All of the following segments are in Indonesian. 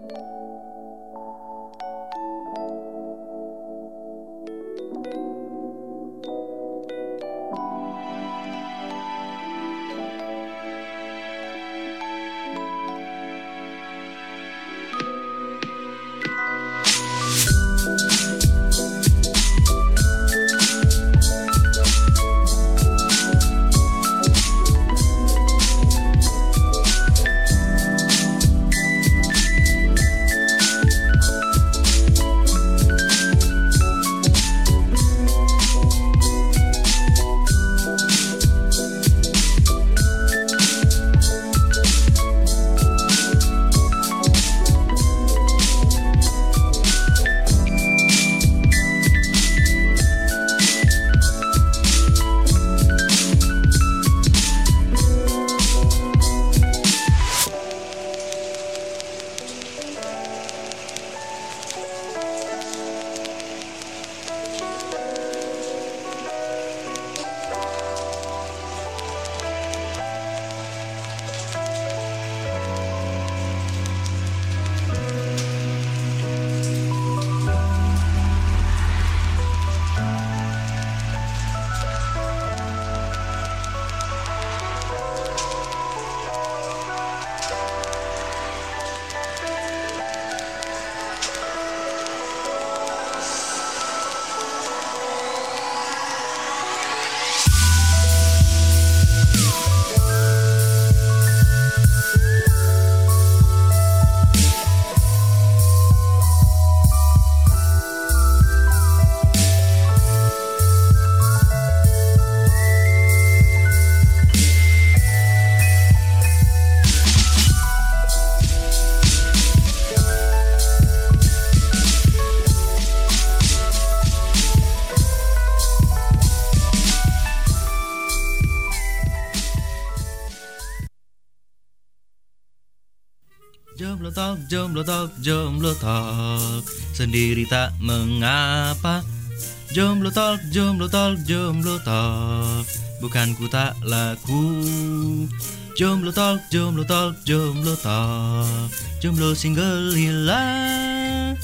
Jomblo jomblo talk, jomblo talk. Sendiri tak mengapa. Jomblo talk, jomblo talk, jomblo talk. Bukan ku tak laku. Jomblo talk, jomblo talk, jomblo talk. Jomblo single hilang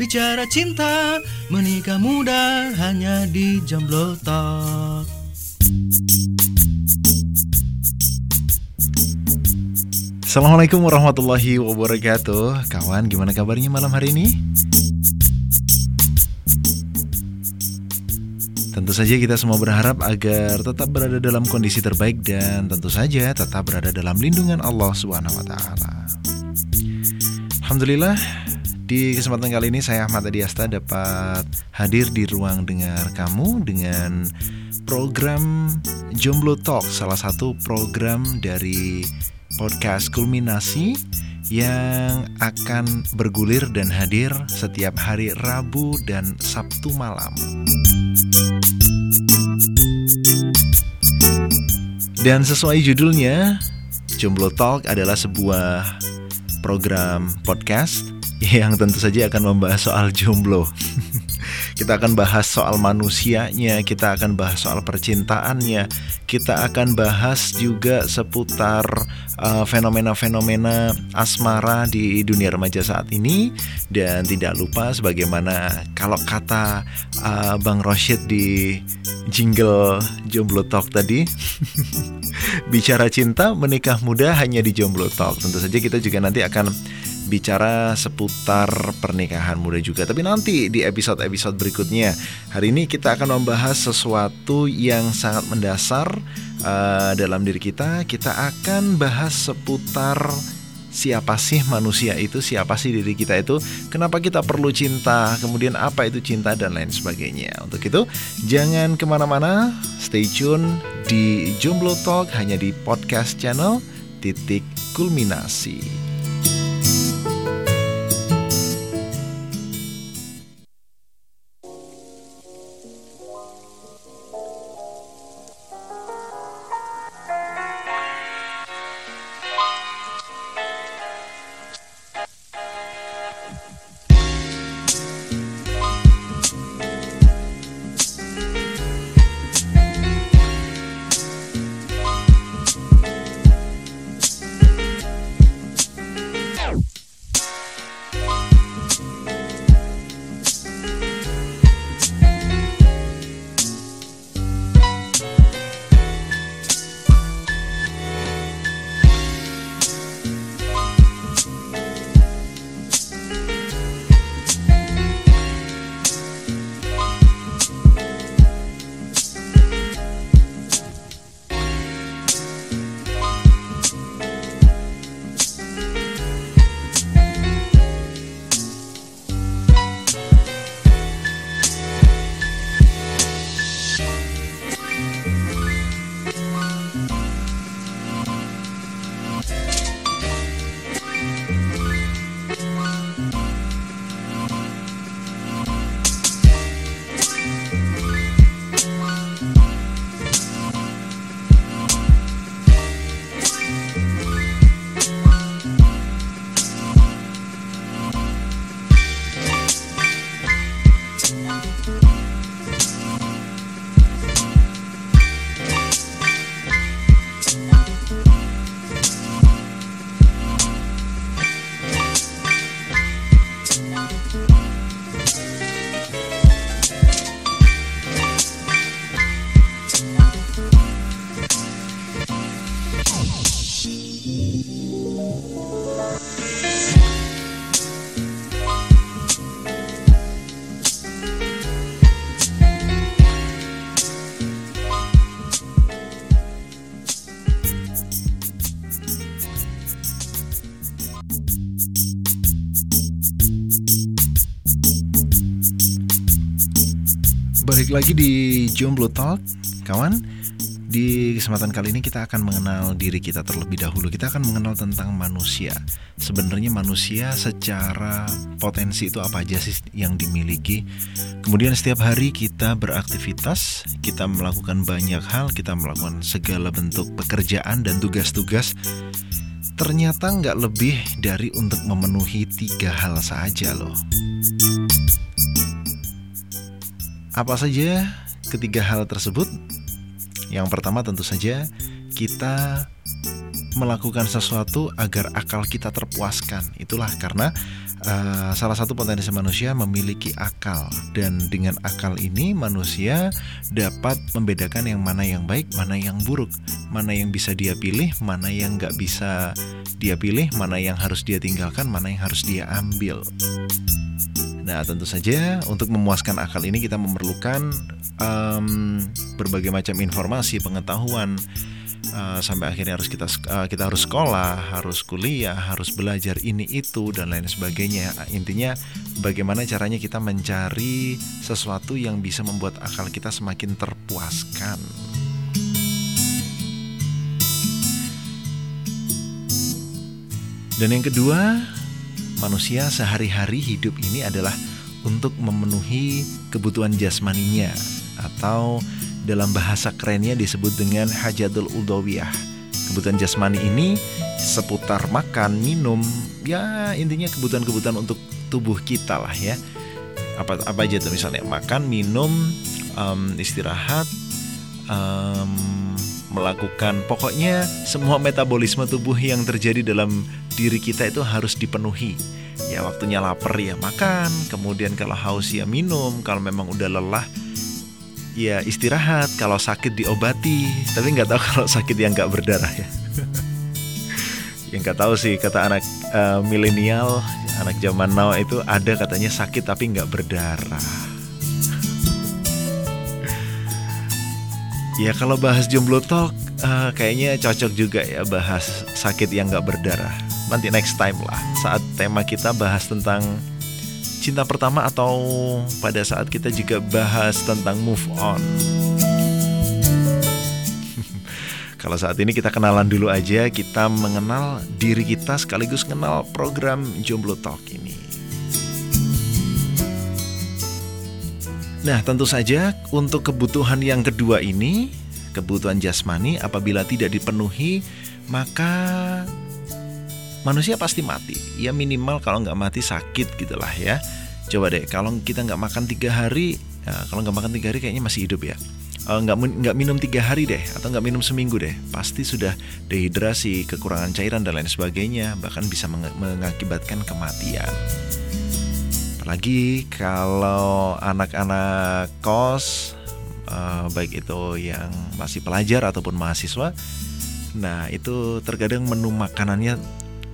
Bicara cinta, menikah muda hanya di jomblo talk Assalamualaikum warahmatullahi wabarakatuh Kawan gimana kabarnya malam hari ini? Tentu saja kita semua berharap agar tetap berada dalam kondisi terbaik dan tentu saja tetap berada dalam lindungan Allah Subhanahu wa taala. Alhamdulillah di kesempatan kali ini saya Ahmad Adiasta dapat hadir di ruang dengar kamu dengan program Jomblo Talk, salah satu program dari podcast Kulminasi yang akan bergulir dan hadir setiap hari Rabu dan Sabtu malam. Dan sesuai judulnya, Jomblo Talk adalah sebuah program podcast yang tentu saja akan membahas soal jomblo. Kita akan bahas soal manusianya, kita akan bahas soal percintaannya, kita akan bahas juga seputar uh, fenomena-fenomena uh, asmara di dunia remaja saat ini dan tidak lupa sebagaimana kalau kata uh, Bang Roshid di jingle Jomblo Talk tadi bicara cinta menikah muda hanya di Jomblo Talk. Tentu saja kita juga nanti akan bicara seputar pernikahan muda juga. Tapi nanti di episode-episode berikutnya, hari ini kita akan membahas sesuatu yang sangat mendasar uh, dalam diri kita. Kita akan bahas seputar siapa sih manusia itu, siapa sih diri kita itu, kenapa kita perlu cinta, kemudian apa itu cinta dan lain sebagainya. Untuk itu jangan ke mana-mana, stay tune di Jomblo Talk hanya di podcast channel titik kulminasi. Balik lagi di Jomblo Talk, kawan. Di kesempatan kali ini kita akan mengenal diri kita terlebih dahulu. Kita akan mengenal tentang manusia. Sebenarnya manusia secara potensi itu apa aja sih yang dimiliki? Kemudian setiap hari kita beraktivitas, kita melakukan banyak hal, kita melakukan segala bentuk pekerjaan dan tugas-tugas. Ternyata nggak lebih dari untuk memenuhi tiga hal saja loh. Apa saja ketiga hal tersebut? Yang pertama tentu saja kita melakukan sesuatu agar akal kita terpuaskan. Itulah karena uh, salah satu potensi manusia memiliki akal dan dengan akal ini manusia dapat membedakan yang mana yang baik, mana yang buruk, mana yang bisa dia pilih, mana yang nggak bisa dia pilih, mana yang harus dia tinggalkan, mana yang harus dia ambil. Nah, tentu saja untuk memuaskan akal ini kita memerlukan um, berbagai macam informasi, pengetahuan uh, sampai akhirnya harus kita uh, kita harus sekolah, harus kuliah, harus belajar ini itu dan lain sebagainya. Intinya bagaimana caranya kita mencari sesuatu yang bisa membuat akal kita semakin terpuaskan. Dan yang kedua, manusia sehari-hari hidup ini adalah untuk memenuhi kebutuhan jasmaninya atau dalam bahasa kerennya disebut dengan hajatul udawiyah. Kebutuhan jasmani ini seputar makan, minum, ya intinya kebutuhan-kebutuhan untuk tubuh kita lah ya. Apa apa aja tuh misalnya makan, minum, um, istirahat, um, melakukan pokoknya semua metabolisme tubuh yang terjadi dalam diri kita itu harus dipenuhi. Ya waktunya lapar ya makan, kemudian kalau haus ya minum, kalau memang udah lelah ya istirahat, kalau sakit diobati. Tapi nggak tahu kalau sakit yang nggak berdarah ya. yang nggak tahu sih kata anak uh, milenial, anak zaman now itu ada katanya sakit tapi nggak berdarah. Ya kalau bahas jomblo talk uh, kayaknya cocok juga ya bahas sakit yang gak berdarah. Nanti next time lah saat tema kita bahas tentang cinta pertama atau pada saat kita juga bahas tentang move on. Kalau saat ini kita kenalan dulu aja, kita mengenal diri kita sekaligus kenal program Jomblo Talk ini. Nah, tentu saja untuk kebutuhan yang kedua ini, kebutuhan jasmani apabila tidak dipenuhi, maka manusia pasti mati. Ya minimal kalau nggak mati sakit gitulah ya. Coba deh, kalau kita nggak makan tiga hari, ya, kalau nggak makan tiga hari kayaknya masih hidup ya. Uh, nggak nggak minum tiga hari deh atau nggak minum seminggu deh pasti sudah dehidrasi kekurangan cairan dan lain sebagainya bahkan bisa meng mengakibatkan kematian apalagi kalau anak-anak kos uh, baik itu yang masih pelajar ataupun mahasiswa nah itu terkadang menu makanannya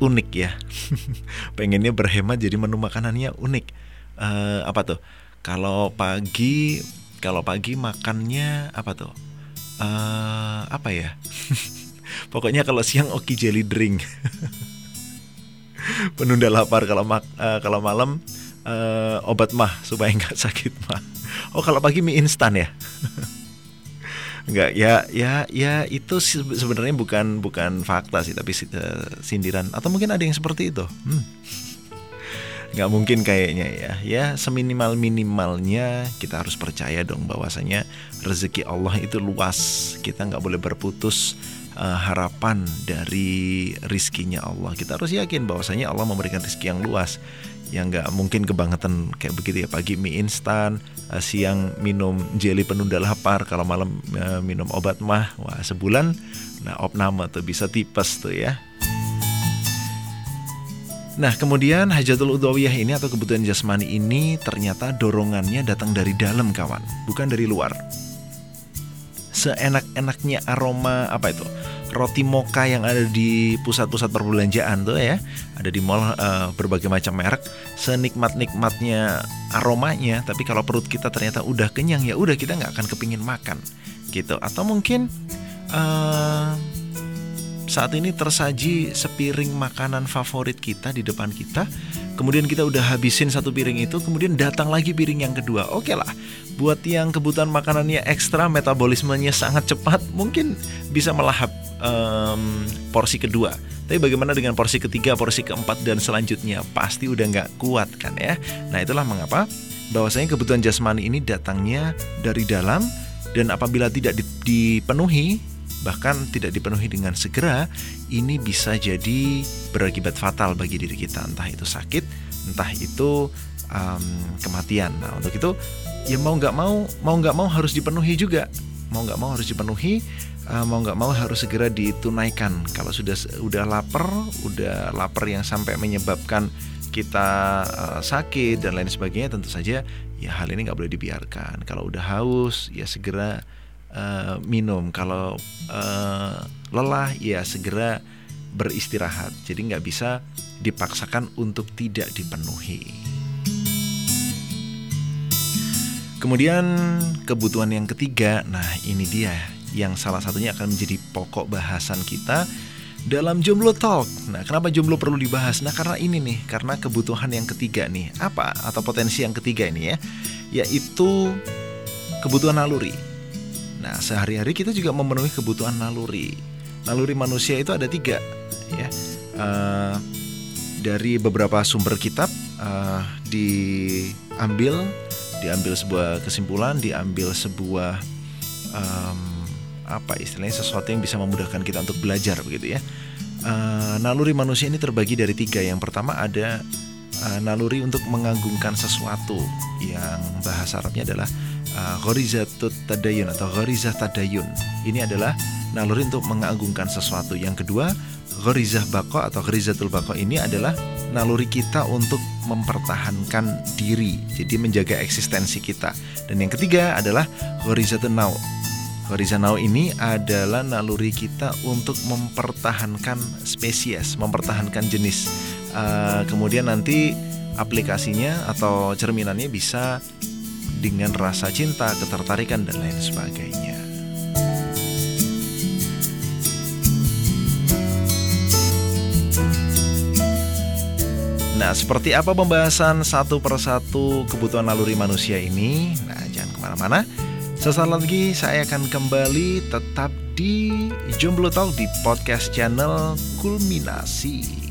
unik ya. Pengennya berhemat jadi menu makanannya unik. Uh, apa tuh? Kalau pagi kalau pagi makannya apa tuh? Uh, apa ya? Pokoknya kalau siang oki jelly drink. Penunda lapar kalau mak uh, kalau malam uh, obat mah supaya nggak sakit mah. Oh kalau pagi mie instan ya Enggak ya ya ya itu sebenarnya bukan bukan fakta sih tapi uh, sindiran. Atau mungkin ada yang seperti itu. Hmm. Nggak mungkin kayaknya ya. Ya seminimal minimalnya kita harus percaya dong bahwasanya rezeki Allah itu luas. Kita nggak boleh berputus uh, harapan dari rizkinya Allah. Kita harus yakin bahwasanya Allah memberikan rezeki yang luas yang nggak mungkin kebangetan kayak begitu ya pagi mie instan uh, siang minum jelly penunda lapar kalau malam uh, minum obat mah wah sebulan nah opname tuh bisa tipes tuh ya Nah, kemudian hajatul udawiyah ini atau kebutuhan jasmani ini ternyata dorongannya datang dari dalam kawan, bukan dari luar. Seenak-enaknya aroma apa itu? Roti moka yang ada di pusat-pusat perbelanjaan tuh ya, ada di mall uh, berbagai macam merek, senikmat-nikmatnya aromanya, tapi kalau perut kita ternyata udah kenyang ya udah kita nggak akan kepingin makan gitu. Atau mungkin uh, saat ini tersaji sepiring makanan favorit kita di depan kita, kemudian kita udah habisin satu piring itu, kemudian datang lagi piring yang kedua. Oke lah, buat yang kebutuhan makanannya ekstra, metabolismenya sangat cepat, mungkin bisa melahap um, porsi kedua. Tapi bagaimana dengan porsi ketiga, porsi keempat dan selanjutnya? Pasti udah nggak kuat kan ya. Nah itulah mengapa bahwasanya kebutuhan jasmani ini datangnya dari dalam dan apabila tidak dipenuhi bahkan tidak dipenuhi dengan segera, ini bisa jadi berakibat fatal bagi diri kita. Entah itu sakit, entah itu um, kematian. Nah untuk itu ya mau nggak mau, mau nggak mau harus dipenuhi juga. Mau nggak mau harus dipenuhi uh, mau nggak mau harus segera ditunaikan. Kalau sudah udah lapar, udah lapar yang sampai menyebabkan kita uh, sakit dan lain sebagainya, tentu saja ya hal ini nggak boleh dibiarkan. Kalau udah haus, ya segera uh, minum. Kalau uh, lelah, ya segera beristirahat. Jadi nggak bisa dipaksakan untuk tidak dipenuhi. Kemudian kebutuhan yang ketiga, nah ini dia yang salah satunya akan menjadi pokok bahasan kita dalam jomblo talk. Nah, kenapa jomblo perlu dibahas? Nah, karena ini nih, karena kebutuhan yang ketiga nih. Apa atau potensi yang ketiga ini ya? Yaitu kebutuhan naluri. Nah, sehari-hari kita juga memenuhi kebutuhan naluri. Naluri manusia itu ada tiga, ya. Uh, dari beberapa sumber kitab uh, diambil, diambil sebuah kesimpulan, diambil sebuah um, apa istilahnya sesuatu yang bisa memudahkan kita untuk belajar begitu ya. Uh, naluri manusia ini terbagi dari tiga. Yang pertama ada uh, naluri untuk mengagungkan sesuatu yang bahasa Arabnya adalah uh, ghorizatut tadayun atau ghorizah tadayun. Ini adalah naluri untuk mengagungkan sesuatu. Yang kedua, ghorizah bako atau ghorizatul bako ini adalah naluri kita untuk mempertahankan diri, jadi menjaga eksistensi kita. Dan yang ketiga adalah ghorizatun nau Horizontal ini adalah naluri kita untuk mempertahankan spesies, mempertahankan jenis. Uh, kemudian nanti aplikasinya atau cerminannya bisa dengan rasa cinta, ketertarikan dan lain sebagainya. Nah, seperti apa pembahasan satu persatu kebutuhan naluri manusia ini? Nah, jangan ke mana-mana Sesaat lagi saya akan kembali tetap di Jomblo Talk di podcast channel Kulminasi.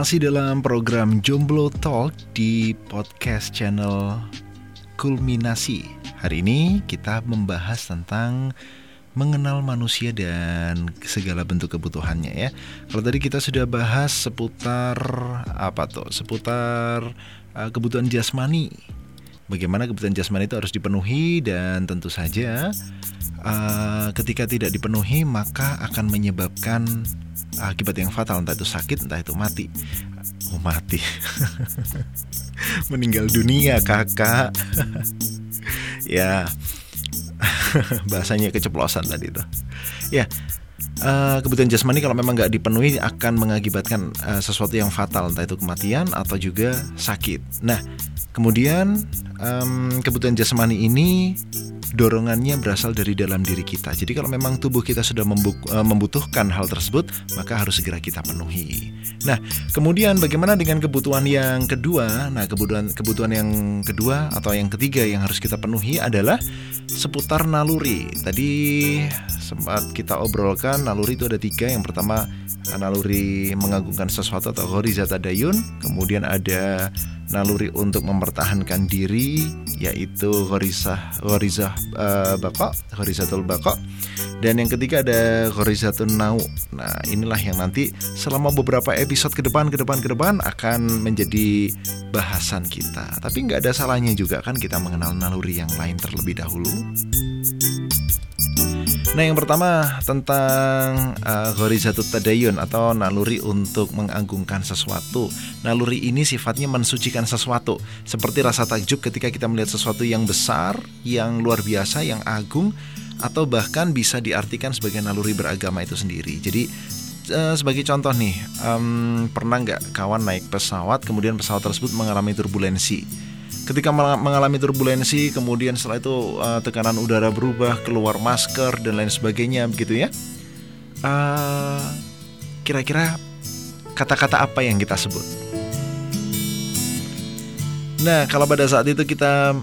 Masih dalam program Jomblo Talk di podcast channel kulminasi. Hari ini kita membahas tentang mengenal manusia dan segala bentuk kebutuhannya ya. Kalau tadi kita sudah bahas seputar apa tuh? Seputar uh, kebutuhan jasmani. Bagaimana kebutuhan jasmani itu harus dipenuhi dan tentu saja uh, ketika tidak dipenuhi maka akan menyebabkan akibat yang fatal entah itu sakit entah itu mati. Oh mati. Meninggal dunia kakak. ya bahasanya keceplosan tadi itu ya uh, kebutuhan jasmani kalau memang nggak dipenuhi akan mengakibatkan uh, sesuatu yang fatal entah itu kematian atau juga sakit nah kemudian kebutuhan jasmani ini dorongannya berasal dari dalam diri kita. Jadi kalau memang tubuh kita sudah eh, membutuhkan hal tersebut, maka harus segera kita penuhi. Nah, kemudian bagaimana dengan kebutuhan yang kedua? Nah, kebutuhan kebutuhan yang kedua atau yang ketiga yang harus kita penuhi adalah seputar naluri. Tadi sempat kita obrolkan naluri itu ada tiga. Yang pertama naluri mengagungkan sesuatu atau horizata dayun, kemudian ada naluri untuk mempertahankan diri yaitu horizah horizah uh, bakok horizatul bakok dan yang ketiga ada horizatun nau. Nah inilah yang nanti selama beberapa episode ke depan ke depan ke depan akan menjadi bahasan kita. Tapi nggak ada salahnya juga kan kita mengenal naluri yang lain terlebih dahulu Nah yang pertama tentang uh, Horizatut Tadayun atau naluri untuk mengagungkan sesuatu. Naluri ini sifatnya mensucikan sesuatu. Seperti rasa takjub ketika kita melihat sesuatu yang besar, yang luar biasa, yang agung Atau bahkan bisa diartikan sebagai naluri beragama itu sendiri. Jadi uh, sebagai contoh nih um, Pernah nggak kawan naik pesawat kemudian pesawat tersebut mengalami turbulensi ketika mengalami turbulensi kemudian setelah itu uh, tekanan udara berubah keluar masker dan lain sebagainya begitu ya? Eh, kira-kira kata-kata apa yang kita sebut? Nah kalau pada saat itu kita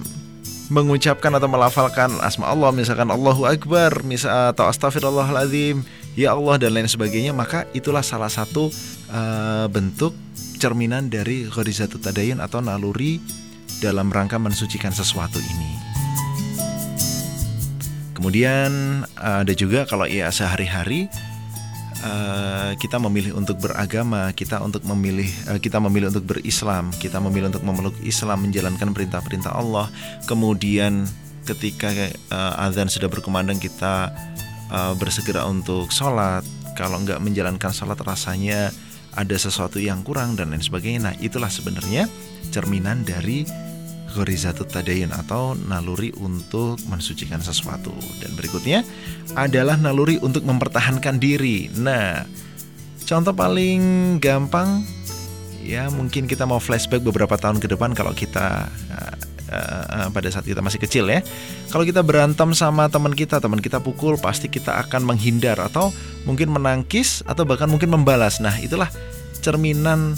mengucapkan atau melafalkan asma Allah misalkan Allahu Akbar misal atau Astagfirullahaladzim ya Allah dan lain sebagainya maka itulah salah satu uh, bentuk cerminan dari Ghorizatut Tadayun atau naluri dalam rangka mensucikan sesuatu ini. Kemudian ada juga kalau ya sehari-hari uh, kita memilih untuk beragama, kita untuk memilih uh, kita memilih untuk berislam, kita memilih untuk memeluk Islam, menjalankan perintah-perintah Allah. Kemudian ketika azan sudah berkumandang kita bersegera untuk sholat. Kalau nggak menjalankan sholat rasanya ada sesuatu yang kurang dan lain sebagainya. Nah itulah sebenarnya cerminan dari Ghorizatut Tadayun atau naluri untuk mensucikan sesuatu. Dan berikutnya adalah naluri untuk mempertahankan diri. Nah, contoh paling gampang ya mungkin kita mau flashback beberapa tahun ke depan kalau kita uh, uh, pada saat kita masih kecil ya. Kalau kita berantem sama teman kita, teman kita pukul, pasti kita akan menghindar atau mungkin menangkis atau bahkan mungkin membalas. Nah, itulah cerminan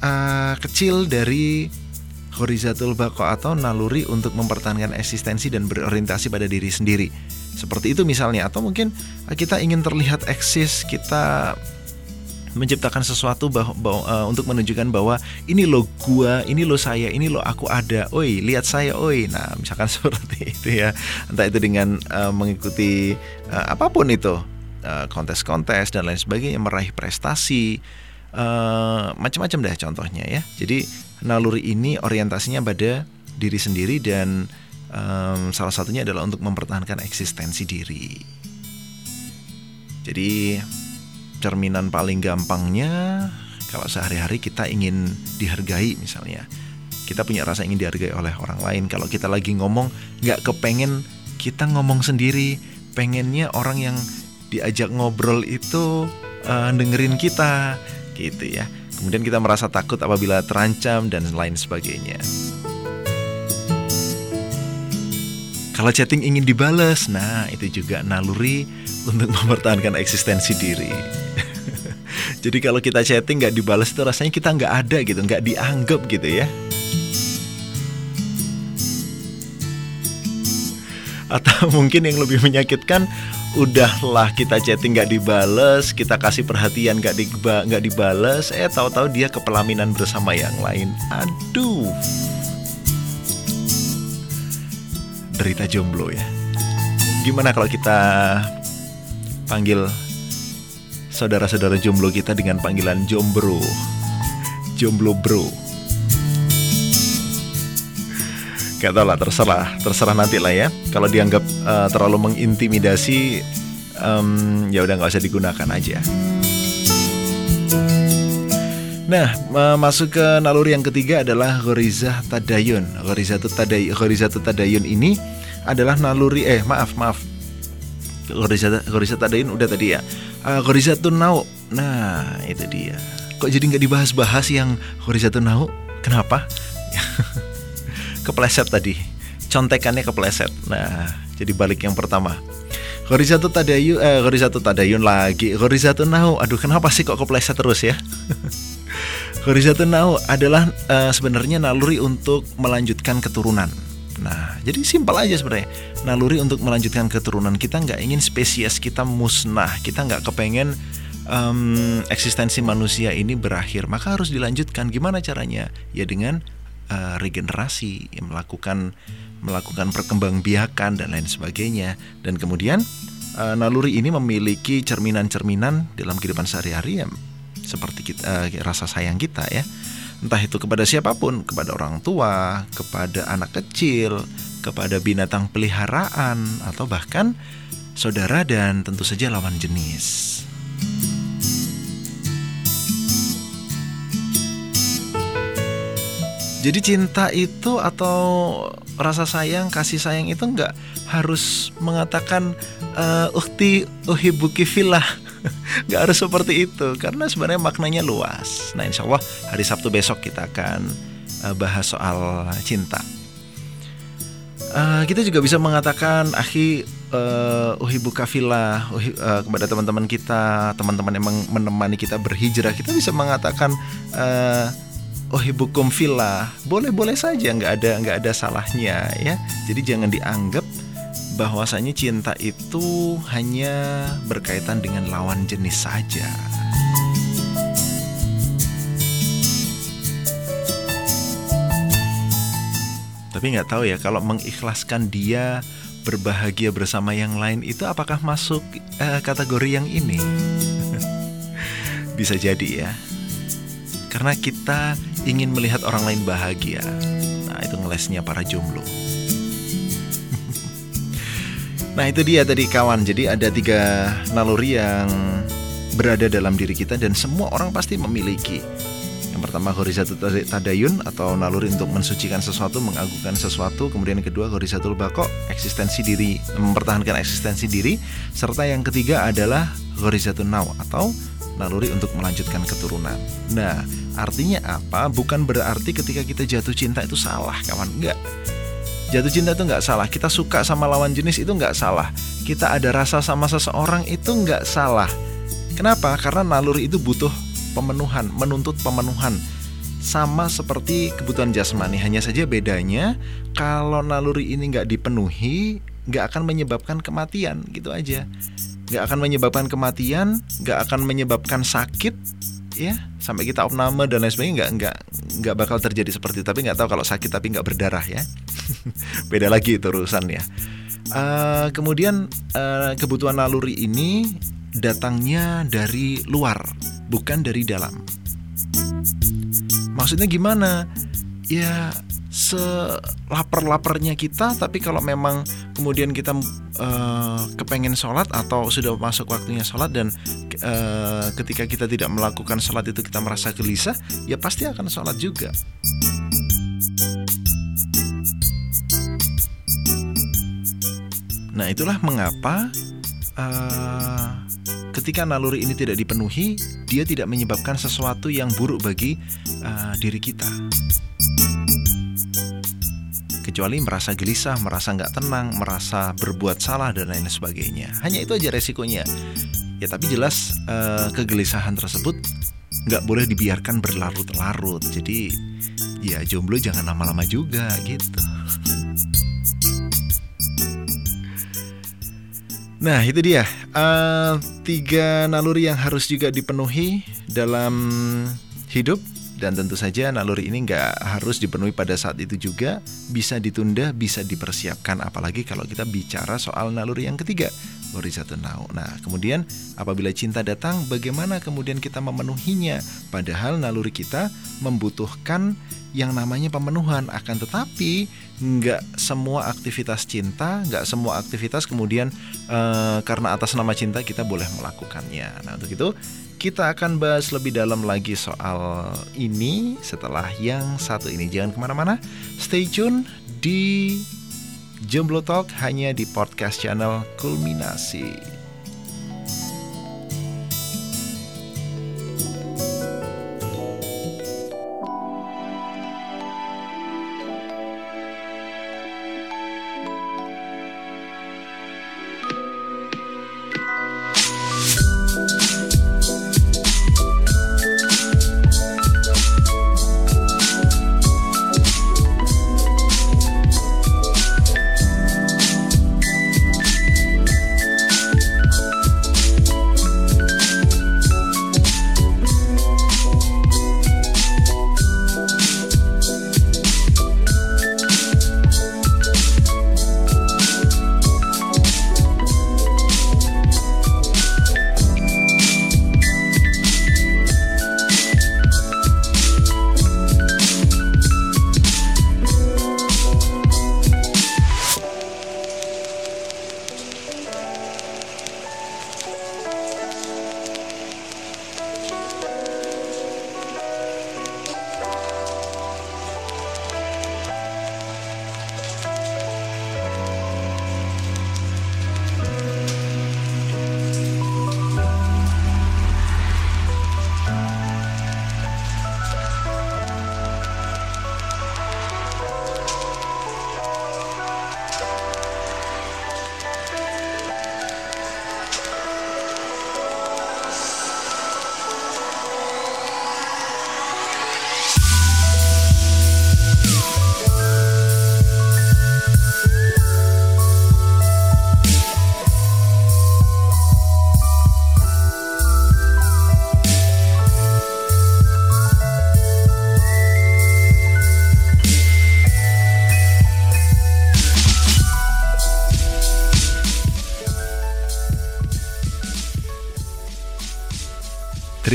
uh, kecil dari horizatul bako atau naluri untuk mempertahankan eksistensi dan berorientasi pada diri sendiri. Seperti itu misalnya atau mungkin kita ingin terlihat eksis, kita menciptakan sesuatu bahwa, bahwa, uh, untuk menunjukkan bahwa ini lo gua, ini lo saya, ini lo aku ada. Oi, lihat saya, oi. Nah, misalkan seperti itu ya. Entah itu dengan uh, mengikuti uh, apa pun itu, kontes-kontes uh, dan lain sebagainya, meraih prestasi, uh, macam-macam deh contohnya ya. Jadi naluri ini orientasinya pada diri sendiri dan um, salah satunya adalah untuk mempertahankan eksistensi diri. Jadi cerminan paling gampangnya kalau sehari-hari kita ingin dihargai misalnya. Kita punya rasa ingin dihargai oleh orang lain. Kalau kita lagi ngomong nggak kepengen kita ngomong sendiri. Pengennya orang yang diajak ngobrol itu uh, dengerin kita gitu ya Kemudian kita merasa takut apabila terancam dan lain sebagainya. Kalau chatting ingin dibalas, nah itu juga naluri untuk mempertahankan eksistensi diri. Jadi kalau kita chatting nggak dibalas itu rasanya kita nggak ada gitu, nggak dianggap gitu ya. Atau mungkin yang lebih menyakitkan udahlah kita chatting nggak dibales kita kasih perhatian nggak diba nggak dibales eh tahu-tahu dia kepelaminan bersama yang lain aduh derita jomblo ya. Gimana kalau kita panggil saudara-saudara jomblo kita dengan panggilan jombro? Jomblo bro. Gak tau lah, terserah, terserah nanti lah ya. Kalau dianggap uh, terlalu mengintimidasi, um, ya udah nggak usah digunakan aja. Nah, masuk ke naluri yang ketiga adalah Ghorizah Tadayun. Ghorizah Tadayun, Tadayun ini adalah naluri eh maaf maaf. Ghorizah Tadayun udah tadi ya. Uh, Ghorizah Tunau. Nah, itu dia. Kok jadi nggak dibahas-bahas yang Ghorizah Tunau? Kenapa? kepleset tadi. Contekannya kepleset. Nah, jadi balik yang pertama. Ghorizatu Tadayun eh Tadayun lagi. Ghorizatu Nau. Aduh, kenapa sih kok kepleset terus ya? Horizontal Now adalah uh, sebenarnya naluri untuk melanjutkan keturunan. Nah, jadi simpel aja sebenarnya. Naluri untuk melanjutkan keturunan kita nggak ingin spesies kita musnah. Kita nggak kepengen um, eksistensi manusia ini berakhir. Maka harus dilanjutkan. Gimana caranya? Ya dengan uh, regenerasi, melakukan melakukan perkembangbiakan dan lain sebagainya. Dan kemudian uh, naluri ini memiliki cerminan-cerminan dalam kehidupan sehari-hari ya seperti kita, uh, rasa sayang kita ya. Entah itu kepada siapa pun, kepada orang tua, kepada anak kecil, kepada binatang peliharaan atau bahkan saudara dan tentu saja lawan jenis. Jadi cinta itu atau rasa sayang, kasih sayang itu nggak harus mengatakan uh, uhti uhibuki filah nggak harus seperti itu karena sebenarnya maknanya luas. Nah insya Allah hari Sabtu besok kita akan uh, bahas soal cinta. Uh, kita juga bisa mengatakan akhi uh, uhibu kafilah uh, kepada teman-teman kita, teman-teman yang menemani kita berhijrah, kita bisa mengatakan uhibukum filah. Boleh-boleh saja, nggak ada nggak ada salahnya ya. Jadi jangan dianggap bahwasanya cinta itu hanya berkaitan dengan lawan jenis saja. Tapi nggak tahu ya kalau mengikhlaskan dia berbahagia bersama yang lain itu apakah masuk uh, kategori yang ini? Bisa jadi ya. Karena kita ingin melihat orang lain bahagia. Nah, itu ngelesnya para jomblo. Nah itu dia tadi kawan Jadi ada tiga naluri yang berada dalam diri kita Dan semua orang pasti memiliki Yang pertama horizatul tadayun Atau naluri untuk mensucikan sesuatu Mengagungkan sesuatu Kemudian yang kedua horizatul bako Eksistensi diri Mempertahankan eksistensi diri Serta yang ketiga adalah horizatul naw Atau naluri untuk melanjutkan keturunan Nah artinya apa? Bukan berarti ketika kita jatuh cinta itu salah kawan Enggak Jatuh cinta itu nggak salah. Kita suka sama lawan jenis itu nggak salah. Kita ada rasa sama seseorang itu nggak salah. Kenapa? Karena naluri itu butuh pemenuhan, menuntut pemenuhan. Sama seperti kebutuhan jasmani, hanya saja bedanya kalau naluri ini nggak dipenuhi, nggak akan menyebabkan kematian, gitu aja. Nggak akan menyebabkan kematian, nggak akan menyebabkan sakit, ya. Sampai kita opname dan lain sebagainya nggak nggak nggak bakal terjadi seperti itu. Tapi nggak tahu kalau sakit tapi nggak berdarah ya. Beda lagi itu urusannya uh, kemudian uh, kebutuhan naluri ini datangnya dari luar bukan dari dalam. Maksudnya gimana? Ya selapar-laparnya kita tapi kalau memang kemudian kita uh, kepengen sholat atau sudah masuk waktunya sholat dan uh, ketika kita tidak melakukan sholat itu kita merasa gelisah ya pasti akan sholat juga. Nah itulah mengapa uh, ketika naluri ini tidak dipenuhi dia tidak menyebabkan sesuatu yang buruk bagi uh, diri kita kecuali merasa gelisah, merasa nggak tenang, merasa berbuat salah dan lain sebagainya. Hanya itu aja resikonya. Ya tapi jelas uh, kegelisahan tersebut nggak boleh dibiarkan berlarut-larut. Jadi ya jomblo jangan lama-lama juga gitu. Nah itu dia uh, tiga naluri yang harus juga dipenuhi dalam hidup dan tentu saja naluri ini nggak harus dipenuhi pada saat itu juga bisa ditunda bisa dipersiapkan apalagi kalau kita bicara soal naluri yang ketiga satu Now. Nah, kemudian apabila cinta datang, bagaimana kemudian kita memenuhinya? Padahal naluri kita membutuhkan yang namanya pemenuhan. Akan tetapi, nggak semua aktivitas cinta, nggak semua aktivitas kemudian uh, karena atas nama cinta kita boleh melakukannya. Nah, untuk itu kita akan bahas lebih dalam lagi soal ini setelah yang satu ini. Jangan ke mana-mana, stay tune di Jomblo Talk hanya di podcast channel Kulminasi.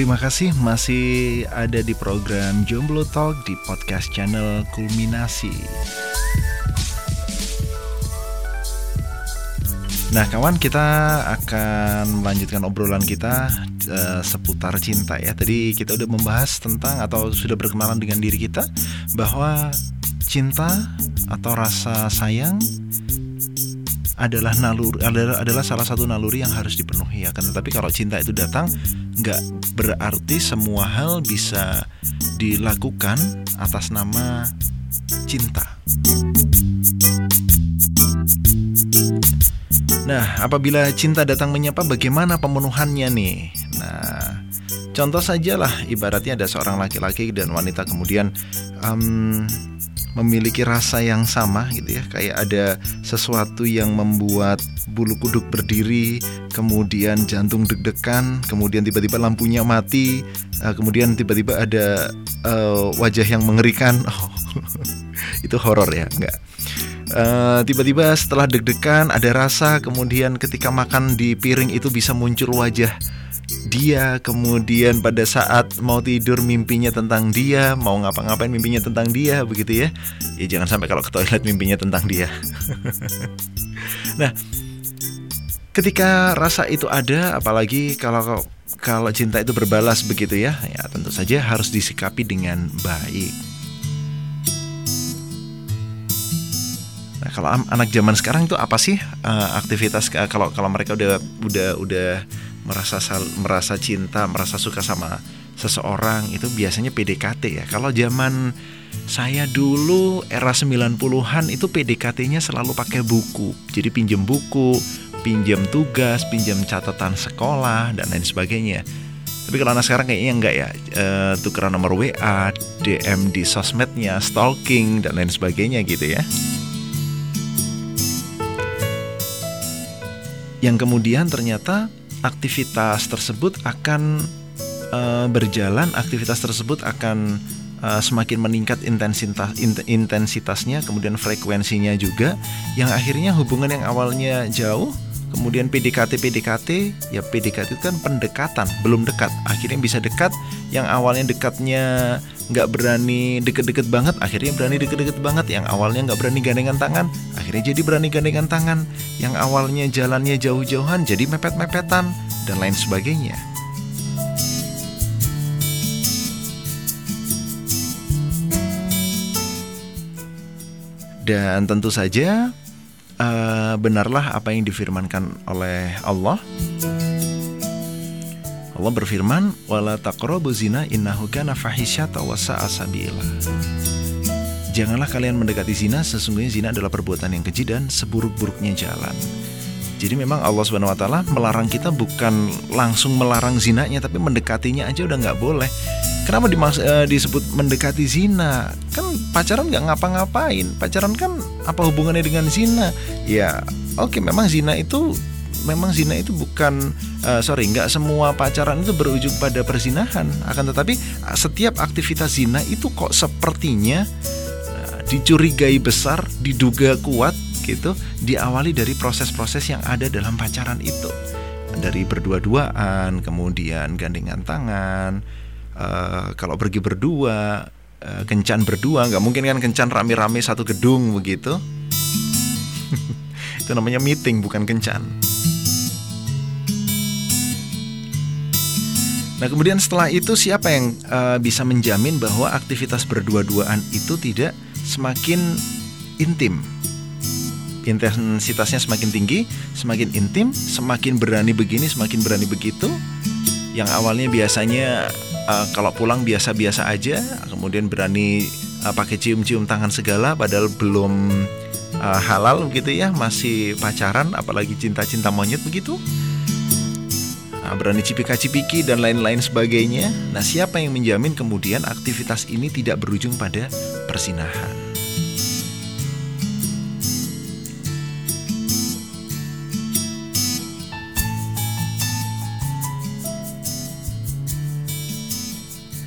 Terima kasih masih ada di program Jomblo Talk di podcast channel Kulminasi. Nah, kawan, kita akan melanjutkan obrolan kita uh, seputar cinta ya. Tadi kita udah membahas tentang atau sudah berkenalan dengan diri kita bahwa cinta atau rasa sayang adalah naluri adalah, adalah salah satu naluri yang harus dipenuhi ya kan tetapi kalau cinta itu datang nggak berarti semua hal bisa dilakukan atas nama cinta. Nah apabila cinta datang menyapa bagaimana pemenuhannya nih? Nah contoh saja lah ibaratnya ada seorang laki-laki dan wanita kemudian um, memiliki rasa yang sama gitu ya. Kayak ada sesuatu yang membuat bulu kuduk berdiri kemudian jantung deg-degan kemudian tiba-tiba lampunya mati uh, kemudian tiba-tiba ada uh, wajah yang mengerikan. Oh, itu horor ya enggak. Uh, tiba-tiba setelah deg-degan ada rasa kemudian ketika makan di piring itu bisa muncul wajah dia kemudian pada saat mau tidur mimpinya tentang dia mau ngapa-ngapain mimpinya tentang dia begitu ya. Ya jangan sampai kalau ke toilet mimpinya tentang dia. Nah ketika rasa itu ada apalagi kalau kalau cinta itu berbalas begitu ya. Ya tentu saja harus disikapi dengan baik. Nah, kalau anak zaman sekarang itu apa sih uh, aktivitas uh, kalau kalau mereka udah udah udah merasa sal, merasa cinta, merasa suka sama seseorang itu biasanya PDKT ya. Kalau zaman saya dulu era 90-an itu PDKT-nya selalu pakai buku. Jadi pinjem buku, pinjam tugas, pinjam catatan sekolah dan lain sebagainya. Tapi kalau anak sekarang kayaknya enggak ya, e, tukeran nomor WA, DM di sosmednya, stalking dan lain sebagainya gitu ya. Yang kemudian ternyata aktivitas tersebut akan uh, berjalan aktivitas tersebut akan uh, semakin meningkat intensitas intensitasnya kemudian frekuensinya juga yang akhirnya hubungan yang awalnya jauh kemudian PDKT PDKT ya PDKT itu kan pendekatan belum dekat. Akhirnya bisa dekat yang awalnya dekatnya nggak berani deket-deket banget akhirnya berani deket-deket banget yang awalnya nggak berani gandengan tangan akhirnya jadi berani gandengan tangan yang awalnya jalannya jauh-jauhan jadi mepet-mepetan dan lain sebagainya. Dan tentu saja uh, benarlah apa yang difirmankan oleh Allah. Allah berfirman, "Wala taqrabu zina innahu kana fahisyata wa sabila." Janganlah kalian mendekati zina, sesungguhnya zina adalah perbuatan yang keji dan seburuk-buruknya jalan. Jadi memang Allah Subhanahu wa taala melarang kita bukan langsung melarang zinanya tapi mendekatinya aja udah nggak boleh. Kenapa dimas uh, disebut mendekati zina? Kan pacaran nggak ngapa-ngapain. Pacaran kan apa hubungannya dengan zina? Ya, oke okay, memang zina itu memang zina itu bukan uh, sorry nggak semua pacaran itu berujung pada perzinahan akan tetapi setiap aktivitas zina itu kok sepertinya uh, dicurigai besar diduga kuat gitu diawali dari proses-proses yang ada dalam pacaran itu. Dari berdua-duaan kemudian gandengan tangan uh, kalau pergi berdua uh, kencan berdua nggak mungkin kan kencan rame-rame satu gedung begitu? Itu namanya meeting bukan kencan. Nah, kemudian setelah itu siapa yang uh, bisa menjamin bahwa aktivitas berdua-duaan itu tidak semakin intim? Intensitasnya semakin tinggi, semakin intim, semakin berani begini, semakin berani begitu. Yang awalnya biasanya uh, kalau pulang biasa-biasa aja, kemudian berani uh, pakai cium-cium tangan segala, padahal belum uh, halal begitu ya, masih pacaran, apalagi cinta-cinta monyet begitu. Uh, berani cipika-cipiki dan lain-lain sebagainya. Nah, siapa yang menjamin kemudian aktivitas ini tidak berujung pada persinahan?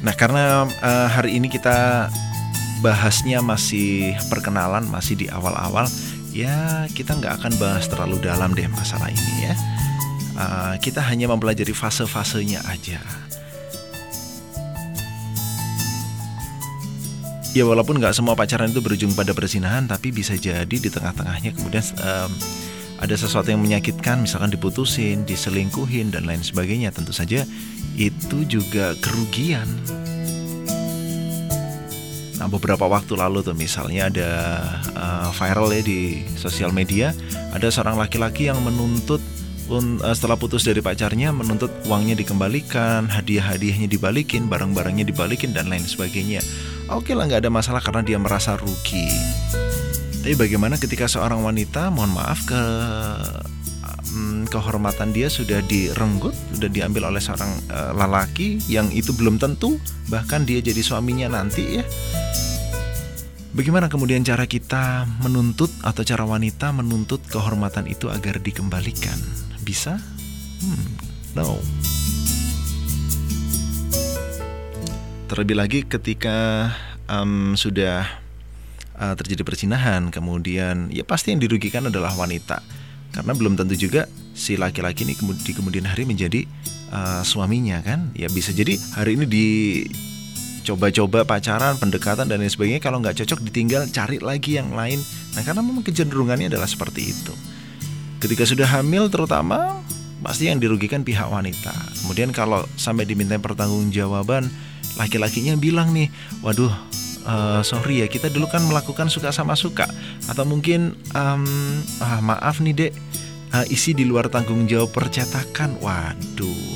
Nah, karena uh, hari ini kita bahasnya masih perkenalan, masih di awal-awal, ya kita nggak akan bahas terlalu dalam deh masalah ini ya. Uh, kita hanya mempelajari fase-fasenya aja. Ya walaupun nggak semua pacaran itu berujung pada persinahan, tapi bisa jadi di tengah-tengahnya kemudian um, ada sesuatu yang menyakitkan, misalkan diputusin, diselingkuhin dan lain sebagainya. Tentu saja itu juga kerugian. Nah, beberapa waktu lalu tuh misalnya ada uh, viral ya di sosial media, ada seorang laki-laki yang menuntut un, uh, setelah putus dari pacarnya menuntut uangnya dikembalikan, hadiah-hadiahnya dibalikin, barang-barangnya dibalikin dan lain sebagainya. Oke lah nggak ada masalah karena dia merasa rugi. Tapi bagaimana ketika seorang wanita, mohon maaf ke kehormatan dia sudah direnggut, sudah diambil oleh seorang uh, lelaki yang itu belum tentu bahkan dia jadi suaminya nanti ya. Bagaimana kemudian cara kita menuntut atau cara wanita menuntut kehormatan itu agar dikembalikan? Bisa? Hmm, no. Terlebih lagi ketika um, sudah uh, terjadi persinahan, kemudian ya pasti yang dirugikan adalah wanita karena belum tentu juga si laki-laki ini di kemudian hari menjadi uh, suaminya kan? Ya bisa jadi hari ini di coba-coba pacaran pendekatan dan lain sebagainya kalau nggak cocok ditinggal cari lagi yang lain. Nah karena memang kecenderungannya adalah seperti itu. Ketika sudah hamil terutama pasti yang dirugikan pihak wanita. Kemudian kalau sampai diminta pertanggungjawaban laki-lakinya bilang nih waduh uh, sorry ya kita dulu kan melakukan suka sama suka. Atau mungkin um, ah, maaf nih dek isi di luar tanggung jawab percetakan. Waduh.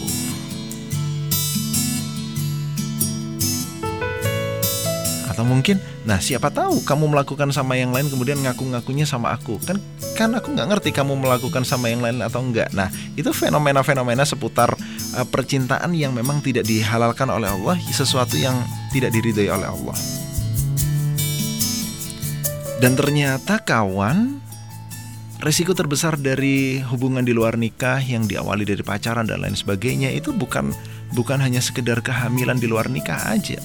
Atau mungkin nah siapa tahu kamu melakukan sama yang lain kemudian ngaku-ngakunya sama aku. Kan kan aku nggak ngerti kamu melakukan sama yang lain atau enggak nah itu fenomena-fenomena seputar uh, percintaan yang memang tidak dihalalkan oleh Allah sesuatu yang tidak diridhoi oleh Allah. Dan ternyata kawan, resiko terbesar dari hubungan di luar nikah yang diawali dari pacaran dan lain sebagainya itu bukan bukan hanya sekedar kehamilan di luar nikah aja.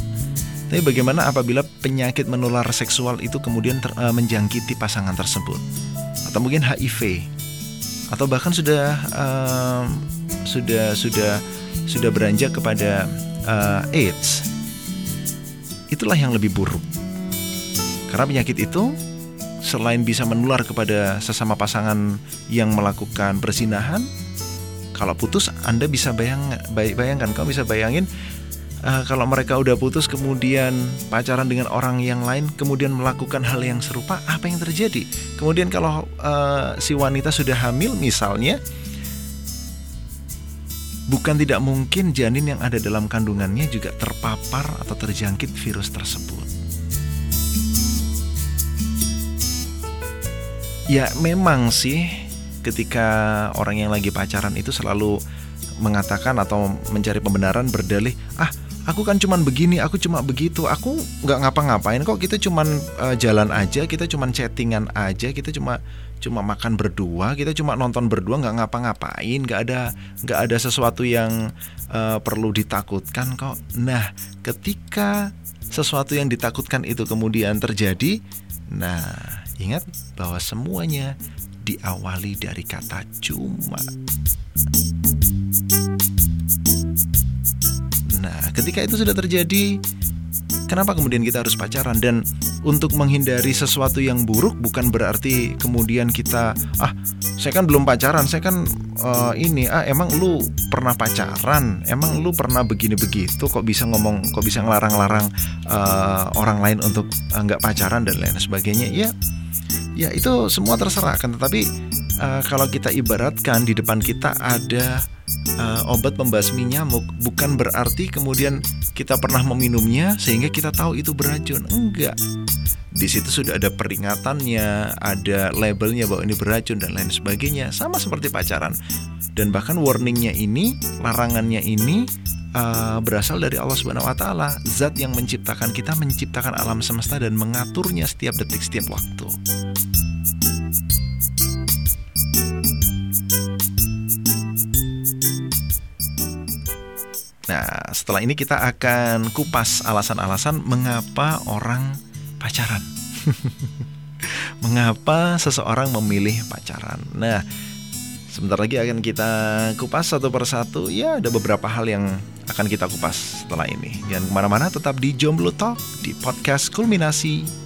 Tapi bagaimana apabila penyakit menular seksual itu kemudian ter, uh, menjangkiti pasangan tersebut, atau mungkin HIV, atau bahkan sudah uh, sudah sudah sudah beranjak kepada uh, AIDS, itulah yang lebih buruk. Karena penyakit itu selain bisa menular kepada sesama pasangan yang melakukan persinahan, kalau putus Anda bisa bayang bayangkan, kau bisa bayangin uh, kalau mereka udah putus kemudian pacaran dengan orang yang lain kemudian melakukan hal yang serupa apa yang terjadi? Kemudian kalau uh, si wanita sudah hamil misalnya bukan tidak mungkin janin yang ada dalam kandungannya juga terpapar atau terjangkit virus tersebut ya memang sih ketika orang yang lagi pacaran itu selalu mengatakan atau mencari pembenaran berdalih ah aku kan cuman begini, aku cuma begitu, aku nggak ngapa-ngapain kok. Kita cuman uh, jalan aja, kita cuman chattingan aja, kita cuma cuma makan berdua, kita cuma nonton berdua, nggak ngapa-ngapain, nggak ada nggak ada sesuatu yang uh, perlu ditakutkan kok. Nah, ketika sesuatu yang ditakutkan itu kemudian terjadi, nah ingat bahwa semuanya diawali dari kata cuma. ketika itu sudah terjadi, kenapa kemudian kita harus pacaran? Dan untuk menghindari sesuatu yang buruk bukan berarti kemudian kita ah saya kan belum pacaran, saya kan uh, ini ah emang lu pernah pacaran, emang lu pernah begini begitu, kok bisa ngomong, kok bisa ngelarang-larang uh, orang lain untuk nggak uh, pacaran dan lain sebagainya? Ya, ya itu semua terserah kan. Tetapi uh, kalau kita ibaratkan di depan kita ada uh, obat pembasmi nyamuk bukan berarti kemudian kita pernah meminumnya sehingga kita tahu itu beracun. Enggak. Di situ sudah ada peringatannya, ada labelnya bahwa ini beracun dan lain sebagainya. Sama seperti pacaran. Dan bahkan warningnya ini, larangannya ini uh, berasal dari Allah Subhanahu wa taala, zat yang menciptakan kita, menciptakan alam semesta dan mengaturnya setiap detik, setiap waktu. Nah, setelah ini kita akan kupas alasan-alasan mengapa orang pacaran. mengapa seseorang memilih pacaran. Nah, sebentar lagi akan kita kupas satu persatu. Ya, ada beberapa hal yang akan kita kupas setelah ini. Jangan ke mana-mana, tetap di Jomblo Talk, di podcast Kulminasi.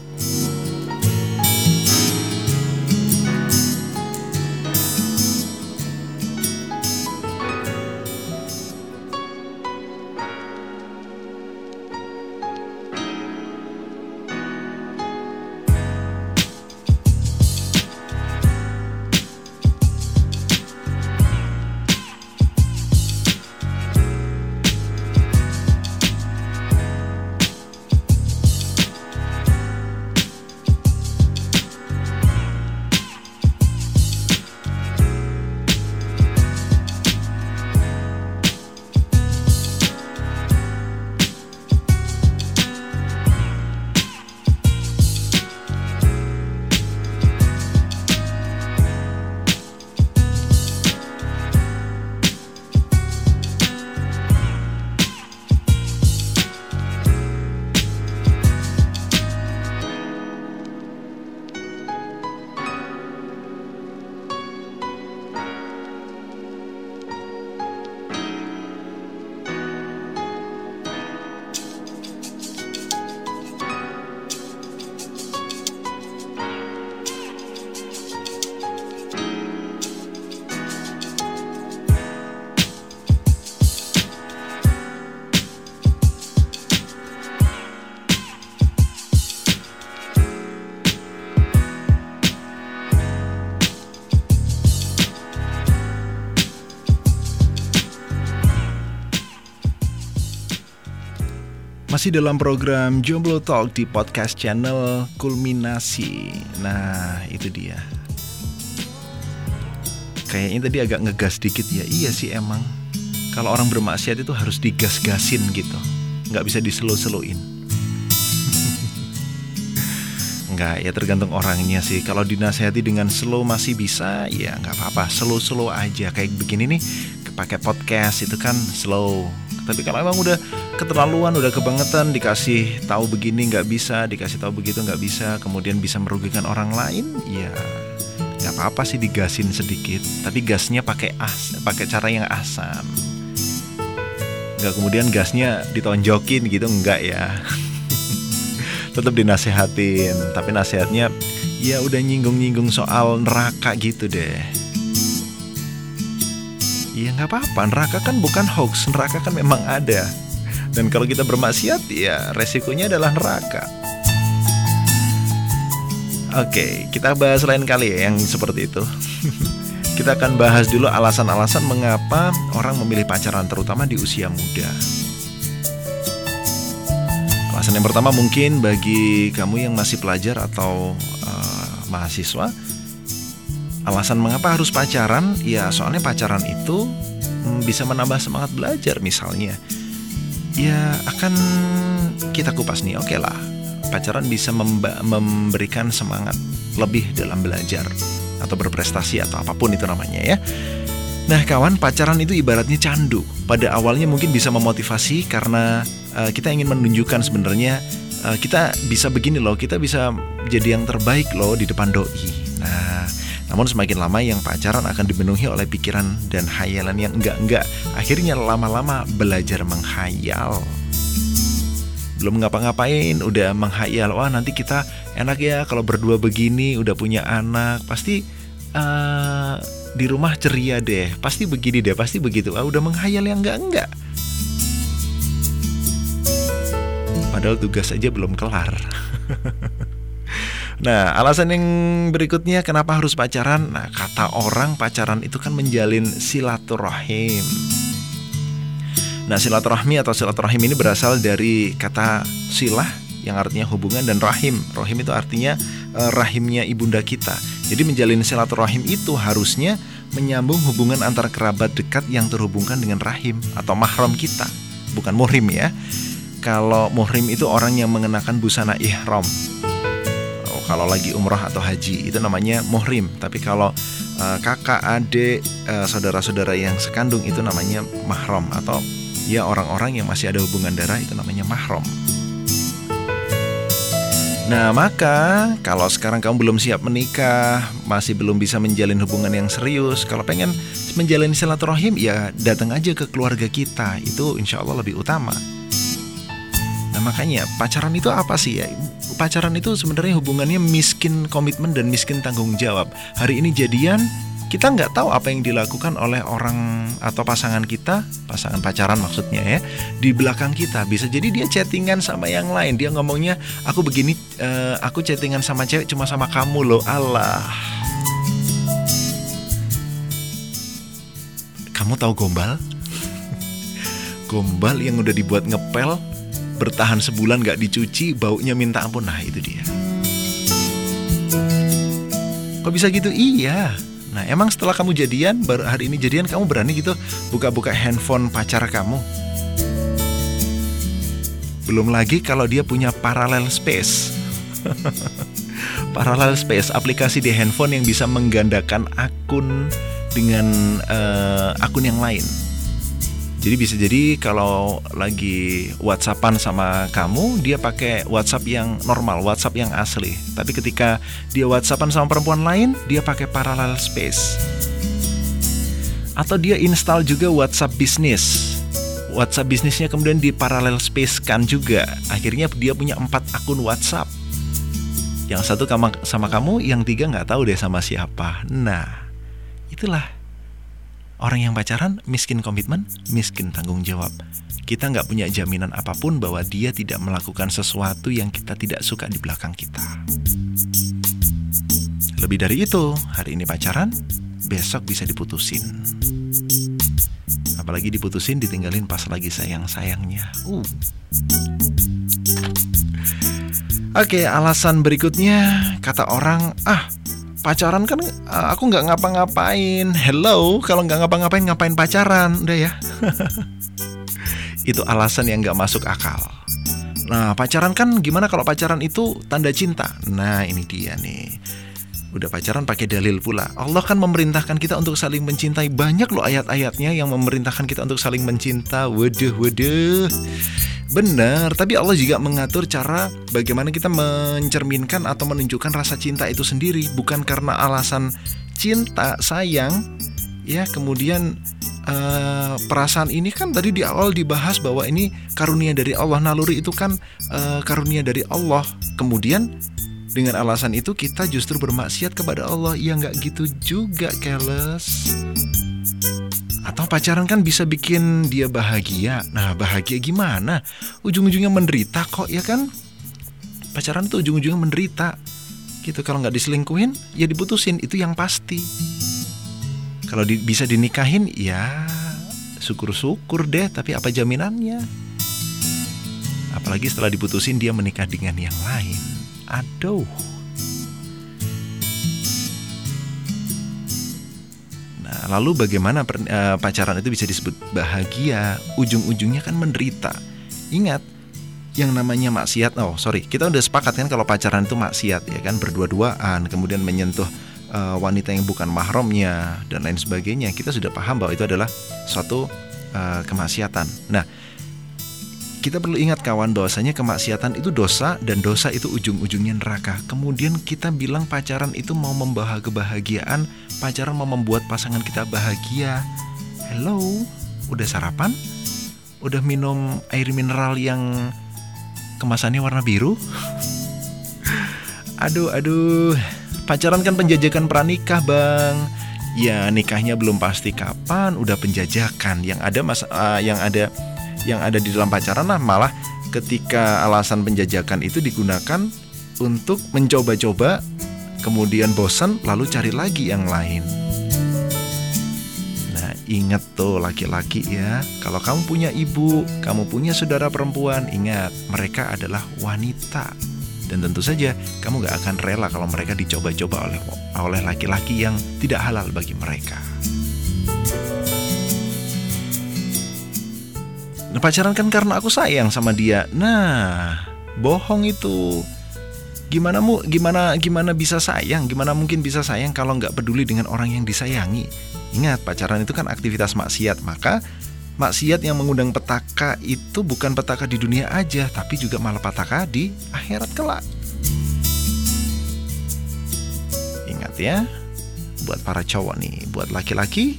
Masih dalam program Jomblo Talk di podcast channel Kulminasi. Nah, itu dia. Kayaknya tadi agak ngegas dikit ya. Iya sih emang. Kalau orang bermaksiat itu harus digas-gasin gitu. Nggak bisa diselo-seloin. Nggak, ya tergantung orangnya sih. Kalau dinasehati dengan slow masih bisa, ya nggak apa-apa. Slow-slow aja. Kayak begini nih, pakai podcast itu kan slow Tapi kalau emang udah keterlaluan, udah kebangetan, dikasih tahu begini nggak bisa, dikasih tahu begitu nggak bisa, kemudian bisa merugikan orang lain, ya nggak apa-apa sih digasin sedikit. Tapi gasnya pakai as, pakai cara yang asam. Nggak kemudian gasnya ditonjokin gitu nggak ya. Tetap dinasehatin, tapi nasihatnya ya udah nyinggung-nyinggung soal neraka gitu deh. Iya nggak apa-apa, neraka kan bukan hoax, neraka kan memang ada. Dan kalau kita bermaksiat, ya resikonya adalah neraka. Oke, kita bahas lain kali ya yang seperti itu. kita akan bahas dulu alasan-alasan mengapa orang memilih pacaran terutama di usia muda. Alasan yang pertama mungkin bagi kamu yang masih pelajar atau uh, mahasiswa, alasan mengapa harus pacaran? Ya soalnya pacaran itu hmm, bisa menambah semangat belajar misalnya. Ya akan kita kupas nih, oke okay lah. Pacaran bisa memberikan semangat lebih dalam belajar atau berprestasi atau apa pun itu namanya ya. Nah kawan, pacaran itu ibaratnya candu. Pada awalnya mungkin bisa memotivasi karena uh, kita ingin menunjukkan sebenarnya uh, kita bisa begini loh, kita bisa jadi yang terbaik loh di depan doi. Nah, namun semakin lama yang pacaran akan dipenuhi oleh pikiran dan hayalan yang enggak-enggak. Akhirnya lama-lama belajar menghayal. Belum ngapa-ngapain, udah menghayal. Wah nanti kita enak ya kalau berdua begini, udah punya anak. Pasti uh, di rumah ceria deh. Pasti begini deh, pasti begitu. Ah, udah menghayal yang enggak-enggak. Padahal tugas aja belum kelar. nah, alasan yang berikutnya kenapa harus pacaran? Nah, kata orang pacaran itu kan menjalin silaturahim. Nah, silaturahmi atau silaturahim ini berasal dari kata silah yang artinya hubungan dan rahim. Rahim itu artinya eh, rahimnya ibunda kita. Jadi menjalin silaturahim itu harusnya menyambung hubungan antar kerabat dekat yang terhubungkan dengan rahim atau mahram kita, bukan muhrim ya kalau muhrim itu orang yang mengenakan busana ihram. Kalau lagi umroh atau haji itu namanya muhrim. Tapi kalau uh, kakak, adik, uh, saudara-saudara yang sekandung itu namanya mahram atau ya orang-orang yang masih ada hubungan darah itu namanya mahram. Nah, maka kalau sekarang kamu belum siap menikah, masih belum bisa menjalin hubungan yang serius, kalau pengen menjalin silaturahim, ya datang aja ke keluarga kita. Itu insya Allah lebih utama. Nah makanya pacaran itu apa sih ya? Pacaran itu sebenarnya hubungannya miskin komitmen dan miskin tanggung jawab. Hari ini jadian, kita nggak tahu apa yang dilakukan oleh orang atau pasangan kita, pasangan pacaran maksudnya ya, di belakang kita. Bisa jadi dia chattingan sama yang lain, dia ngomongnya, aku begini, uh, aku chattingan sama cewek cuma sama kamu loh, Allah. Kamu tahu gombal? gombal yang udah dibuat ngepel bertahan sebulan gak dicuci, baunya minta ampun. Nah itu dia. Kok bisa gitu? Iya. Nah emang setelah kamu jadian, baru hari ini jadian kamu berani gitu buka-buka handphone pacar kamu? Belum lagi kalau dia punya parallel space. parallel space, aplikasi di handphone yang bisa menggandakan akun dengan uh, akun yang lain. Jadi bisa jadi kalau lagi WhatsAppan sama kamu, dia pakai WhatsApp yang normal, WhatsApp yang asli. Tapi ketika dia WhatsAppan sama perempuan lain, dia pakai parallel space. Atau dia install juga WhatsApp bisnis. WhatsApp bisnisnya kemudian di parallel space kan juga. Akhirnya dia punya empat akun WhatsApp. Yang satu sama kamu, yang tiga nggak tahu deh sama siapa. Nah, itulah Orang yang pacaran miskin komitmen, miskin tanggung jawab. Kita nggak punya jaminan apa pun bahwa dia tidak melakukan sesuatu yang kita tidak suka di belakang kita. Lebih dari itu, hari ini pacaran, besok bisa diputusin. Apalagi diputusin ditinggalin pas lagi sayang-sayangnya. Uh. Oke, alasan berikutnya kata orang, ah pacaran kan eh, aku nggak ngapa-ngapain. Hello, kalau nggak ngapa-ngapain ngapain pacaran, udah ya. itu alasan yang nggak masuk akal. Nah, pacaran kan gimana kalau pacaran itu tanda cinta? Nah, ini dia nih. Udah pacaran pakai dalil pula. Allah kan memerintahkan kita untuk saling mencintai. Banyak loh ayat-ayatnya yang memerintahkan kita untuk saling mencinta. Waduh, waduh. Benar, tapi Allah juga mengatur cara bagaimana kita mencerminkan atau menunjukkan rasa cinta itu sendiri, bukan karena alasan cinta, sayang, ya kemudian uh, perasaan ini kan tadi di awal dibahas bahwa ini karunia dari Allah. Naluri itu kan uh, karunia dari Allah. Kemudian dengan alasan itu kita justru bermaksiat kepada Allah. Ya nggak gitu juga keles atau pacaran kan bisa bikin dia bahagia. Nah bahagia gimana? Ujung-ujungnya menderita kok ya kan? Pacaran tuh ujung-ujungnya menderita. Gitu kalau nggak diselingkuhin ya diputusin. Itu yang pasti. Kalau di, bisa dinikahin ya syukur-syukur deh, tapi apa jaminannya? Apalagi setelah diputusin dia menikah dengan yang lain. Aduh. Lalu bagaimana per, uh, pacaran itu bisa disebut bahagia? Ujung-ujungnya kan menderita. Ingat, yang namanya maksiat. Oh, sorry, kita udah sepakat kan kalau pacaran itu maksiat ya kan berdua-duaan, kemudian menyentuh uh, wanita yang bukan mahramnya dan lain sebagainya, kita sudah paham bahwa itu adalah suatu uh, kemaksiatan. Nah, kita perlu ingat kawan bahwasanya kemaksiatan itu dosa dan dosa itu ujung-ujungnya neraka. Kemudian kita bilang pacaran itu mau membawa kebahagiaan, pacaran mau membuat pasangan kita bahagia. Hello, udah sarapan? Udah minum air mineral yang kemasannya warna biru? aduh, aduh. Pacaran kan penjajakan pranikah bang Ya nikahnya belum pasti kapan Udah penjajakan Yang ada mas uh, yang ada yang ada di dalam pacaran lah malah ketika alasan penjajakan itu digunakan untuk mencoba-coba kemudian bosan lalu cari lagi yang lain. Nah, ingat tuh laki-laki ya, kalau kamu punya ibu, kamu punya saudara perempuan, ingat mereka adalah wanita. Dan tentu saja kamu gak akan rela kalau mereka dicoba-coba oleh oleh laki-laki yang tidak halal bagi mereka. Nah, pacaran kan karena aku sayang sama dia. Nah, bohong itu. Gimana mu gimana gimana bisa sayang? Gimana mungkin bisa sayang kalau nggak peduli dengan orang yang disayangi? Ingat, pacaran itu kan aktivitas maksiat, maka Maksiat yang mengundang petaka itu bukan petaka di dunia aja, tapi juga malah petaka di akhirat kelak. Ingat ya, buat para cowok nih, buat laki-laki,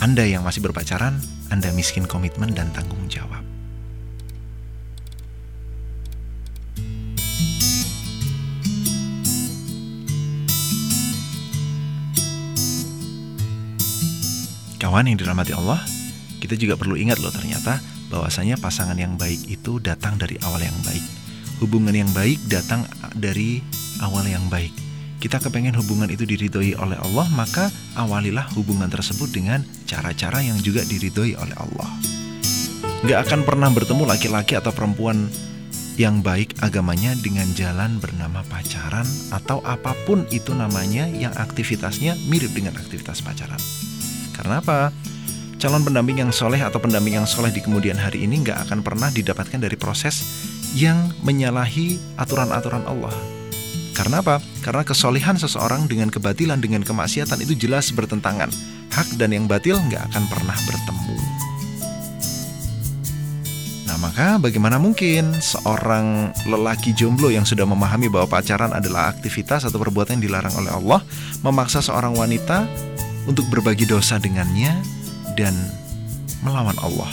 Anda yang masih berpacaran, Anda miskin komitmen dan tanggung jawab. Kawan yang dirahmati Allah, kita juga perlu ingat loh ternyata bahwasanya pasangan yang baik itu datang dari awal yang baik. Hubungan yang baik datang dari awal yang baik. Kita kepengen hubungan itu diridhoi oleh Allah, maka awalilah hubungan tersebut dengan cara-cara yang juga diridhoi oleh Allah. Gak akan pernah bertemu laki-laki atau perempuan yang baik agamanya dengan jalan bernama pacaran atau apa pun itu namanya yang aktivitasnya mirip dengan aktivitas pacaran. Karena apa? calon pendamping yang soleh atau pendamping yang soleh di kemudian hari ini nggak akan pernah didapatkan dari proses yang menyalahi aturan-aturan Allah. Karena apa? Karena kesolehan seseorang dengan kebatilan, dengan kemaksiatan itu jelas bertentangan. Hak dan yang batil nggak akan pernah bertemu. Nah maka bagaimana mungkin seorang lelaki jomblo yang sudah memahami bahwa pacaran adalah aktivitas atau perbuatan yang dilarang oleh Allah memaksa seorang wanita untuk berbagi dosa dengannya dan melawan Allah.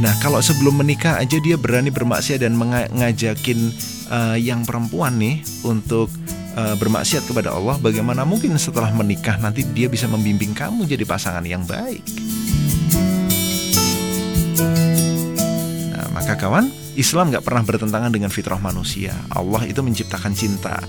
Nah, kalau sebelum menikah aja dia berani bermaksiat dan mengajakin uh, yang perempuan nih untuk uh, bermaksiat kepada Allah, bagaimana mungkin setelah menikah nanti dia bisa membimbing kamu jadi pasangan yang baik? Nah, maka kawan, Islam nggak pernah bertentangan dengan fitrah manusia. Allah itu menciptakan cinta.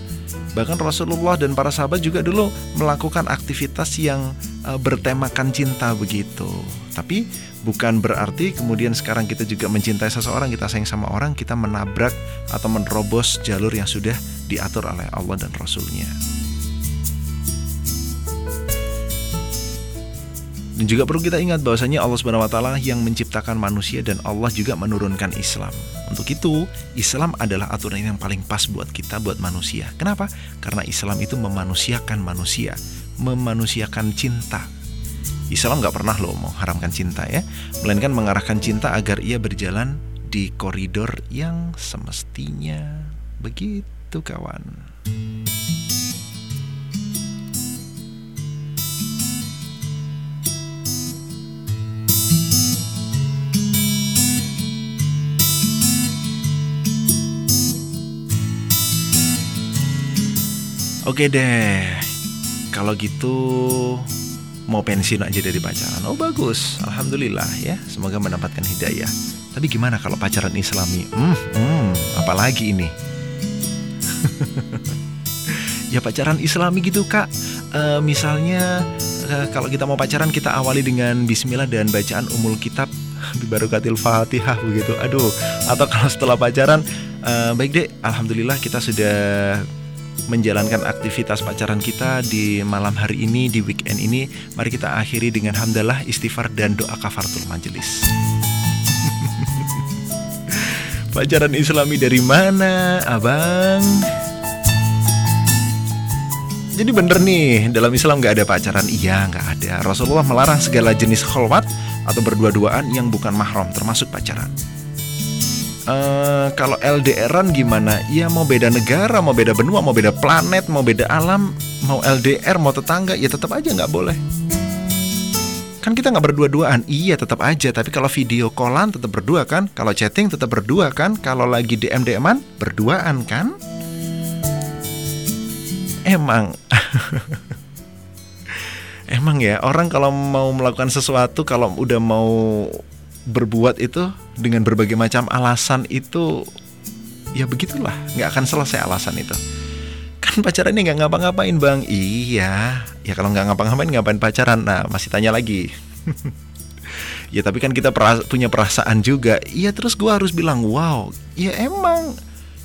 Bahkan Rasulullah dan para sahabat juga dulu melakukan aktivitas yang uh, bertemakan cinta begitu. Tapi bukan berarti kemudian sekarang kita juga mencintai seseorang, kita sayang sama orang, kita menabrak atau menerobos jalur yang sudah diatur oleh Allah dan Rasulnya. Dan juga perlu kita ingat bahwasanya Allah Subhanahu wa taala yang menciptakan manusia dan Allah juga menurunkan Islam. Untuk itu, Islam adalah aturan yang paling pas buat kita buat manusia. Kenapa? Karena Islam itu memanusiakan manusia, memanusiakan cinta. Islam nggak pernah loh mengharamkan cinta ya, melainkan mengarahkan cinta agar ia berjalan di koridor yang semestinya. Begitu kawan. Oke deh, kalau gitu mau pensiun aja dari pacaran. Oh bagus, alhamdulillah ya. Semoga mendapatkan hidayah. Tapi gimana kalau pacaran Islami? Hmm, hmm apalagi ini? ya pacaran Islami gitu kak. E, misalnya e, kalau kita mau pacaran kita awali dengan Bismillah dan bacaan umul kitab barokatil fatihah begitu. Aduh. Atau kalau setelah pacaran, e, baik deh. Alhamdulillah kita sudah menjalankan aktivitas pacaran kita di malam hari ini di weekend ini. Mari kita akhiri dengan hamdalah istighfar dan doa kafaratul majelis pacaran islami dari mana abang? Jadi bener nih dalam Islam nggak ada pacaran? Iya nggak ada. Rasulullah melarang segala jenis kholwat atau berdua-duaan yang bukan mahram termasuk pacaran Uh, kalau LDRan gimana? Ya mau beda negara, mau beda benua, mau beda planet, mau beda alam, mau LDR, mau tetangga, ya tetap aja nggak boleh. Kan kita nggak berdua-duaan, iya tetap aja. Tapi kalau video callan tetap berdua kan, kalau chatting tetap berdua kan, kalau lagi DM DMan berduaan kan? Emang, emang ya orang kalau mau melakukan sesuatu, kalau udah mau berbuat itu dengan berbagai macam alasan itu ya begitulah. Nggak akan selesai alasan itu. Kan pacaran ini nggak ngapa-ngapain bang. Iya. Ya kalau nggak ngapa-ngapain ngapain pacaran? Nah masih tanya lagi. Ya tapi kan kita peras punya perasaan juga. Iya terus gue harus bilang wow. Ya emang.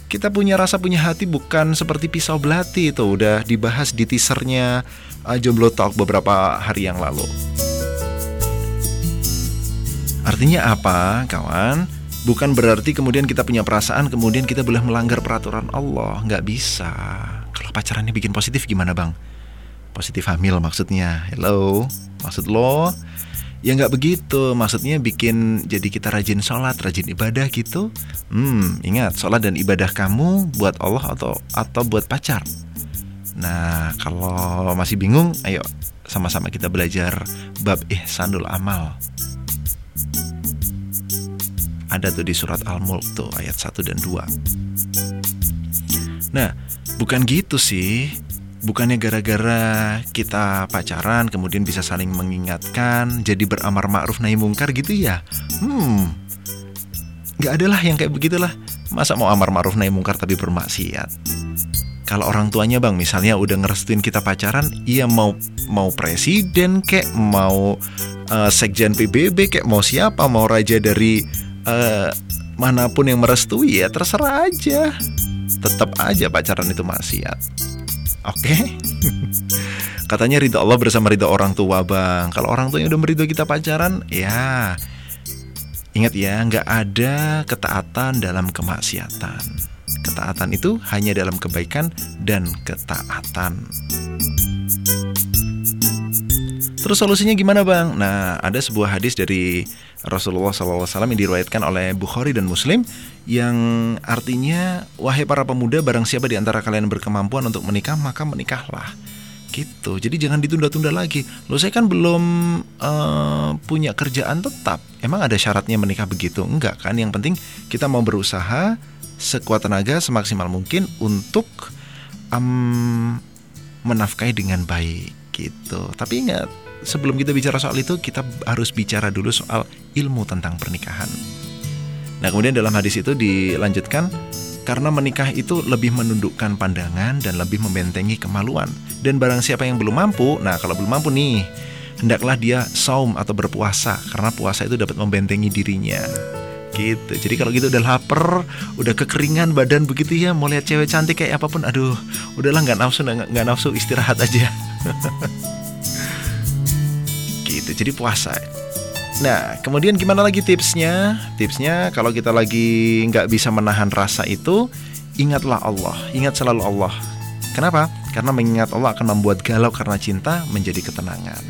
Kita punya rasa punya hati bukan seperti pisau belati itu. Udah dibahas di teasernya uh, Jomblo Talk beberapa hari yang lalu. Artinya apa, kawan? Bukan berarti kemudian kita punya perasaan, kemudian kita boleh melanggar peraturan Allah. Nggak bisa. Kalau pacarannya bikin positif gimana bang? Positif hamil maksudnya. Hello, maksud lo? Ya nggak begitu, maksudnya bikin jadi kita rajin sholat, rajin ibadah gitu. Hmm, ingat sholat dan ibadah kamu buat Allah atau atau buat pacar. Nah, kalau masih bingung, ayo sama-sama kita belajar bab ihsanul amal ada tuh di surat Al-Mulk tuh ayat 1 dan 2. Nah, bukan gitu sih. Bukannya gara-gara kita pacaran kemudian bisa saling mengingatkan, jadi beramar ma'ruf nahi mungkar gitu ya. Hmm. Gak ada lah yang kayak begitulah. Masa mau amar ma'ruf nahi mungkar tapi bermaksiat? Kalau orang tuanya bang misalnya udah ngerestuin kita pacaran, iya mau mau presiden kek, mau uh, sekjen PBB kek, mau siapa, mau raja dari uh, mana pun yang merestui ya terserah aja. Tetap aja pacaran itu maksiat. Oke? Okay? katanya ridho Allah bersama ridho orang tua bang. Kalau orang tua yang udah meridho kita pacaran ya. Ingat ya nggak ada ketaatan dalam kemaksiatan. Ketaatan itu hanya dalam kebaikan dan ketaatan Terus solusinya gimana bang? Nah ada sebuah hadis dari Rasulullah SAW yang diriwayatkan oleh Bukhari dan Muslim yang artinya wahai para pemuda barang siapa di antara kalian berkemampuan untuk menikah maka menikahlah gitu. Jadi jangan ditunda-tunda lagi. Lo saya kan belum uh, punya kerjaan tetap. Emang ada syaratnya menikah begitu? Enggak kan? Yang penting kita mau berusaha sekuat tenaga semaksimal mungkin untuk um, menafkahi dengan baik gitu. Tapi ingat sebelum kita bicara soal itu, kita harus bicara dulu soal ilmu tentang pernikahan. Nah, kemudian dalam hadis itu dilanjutkan karena menikah itu lebih menundukkan pandangan dan lebih membentengi kemaluan. Dan barang siapa yang belum mampu, nah kalau belum mampu nih, hendaklah dia saum atau berpuasa karena puasa itu dapat membentengi dirinya. Gitu. Jadi kalau gitu udah lapar, udah kekeringan badan begitu ya, mau lihat cewek cantik kayak apa pun, aduh, udahlah nggak nafsu nggak nafsu istirahat aja. gitu. Jadi puasa. Nah, kemudian gimana lagi tipsnya? Tipsnya kalau kita lagi nggak bisa menahan rasa itu, ingatlah Allah, ingat selalu Allah. Kenapa? Karena mengingat Allah akan membuat galau karena cinta menjadi ketenangan.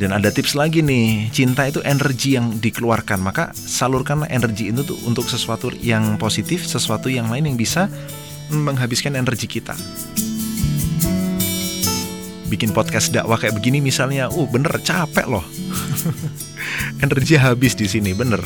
Dan ada tips lagi nih, cinta itu energi yang dikeluarkan, maka salurkanlah energi itu tuh untuk sesuatu yang positif, sesuatu yang lain yang bisa menghabiskan energi kita. Bikin podcast dakwah kayak begini misalnya, uh bener capek loh. energi habis di sini, bener.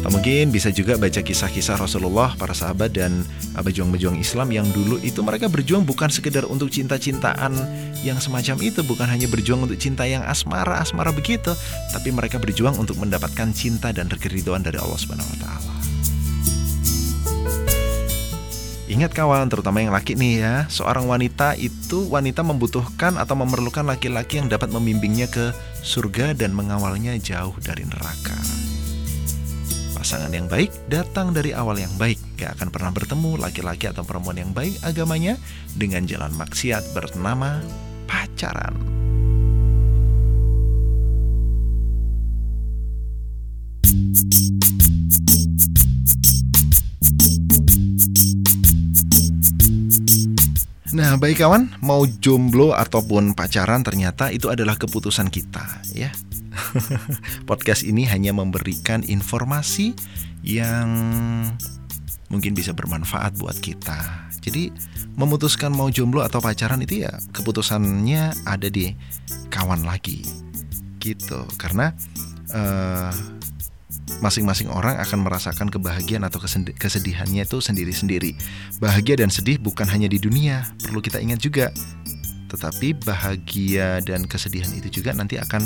Atau mungkin bisa juga baca kisah-kisah Rasulullah, para sahabat dan pejuang-pejuang Islam yang dulu itu mereka berjuang bukan sekedar untuk cinta-cintaan yang semacam itu, bukan hanya berjuang untuk cinta yang asmara-asmara begitu, tapi mereka berjuang untuk mendapatkan cinta dan keriduan dari Allah Subhanahu wa taala. Ingat kawan, terutama yang laki nih ya, seorang wanita itu wanita membutuhkan atau memerlukan laki-laki yang dapat membimbingnya ke surga dan mengawalnya jauh dari neraka. Pasangan yang baik datang dari awal yang baik. Gak akan pernah bertemu laki-laki atau perempuan yang baik agamanya dengan jalan maksiat bernama pacaran. Nah, baik kawan, mau jomblo ataupun pacaran ternyata itu adalah keputusan kita, ya. Podcast ini hanya memberikan informasi yang mungkin bisa bermanfaat buat kita. Jadi memutuskan mau jomblo atau pacaran itu ya keputusannya ada di kawan lagi, gitu. Karena uh, masing-masing orang akan merasakan kebahagiaan atau kesedihannya itu sendiri-sendiri. Bahagia dan sedih bukan hanya di dunia, perlu kita ingat juga. Tetapi bahagia dan kesedihan itu juga nanti akan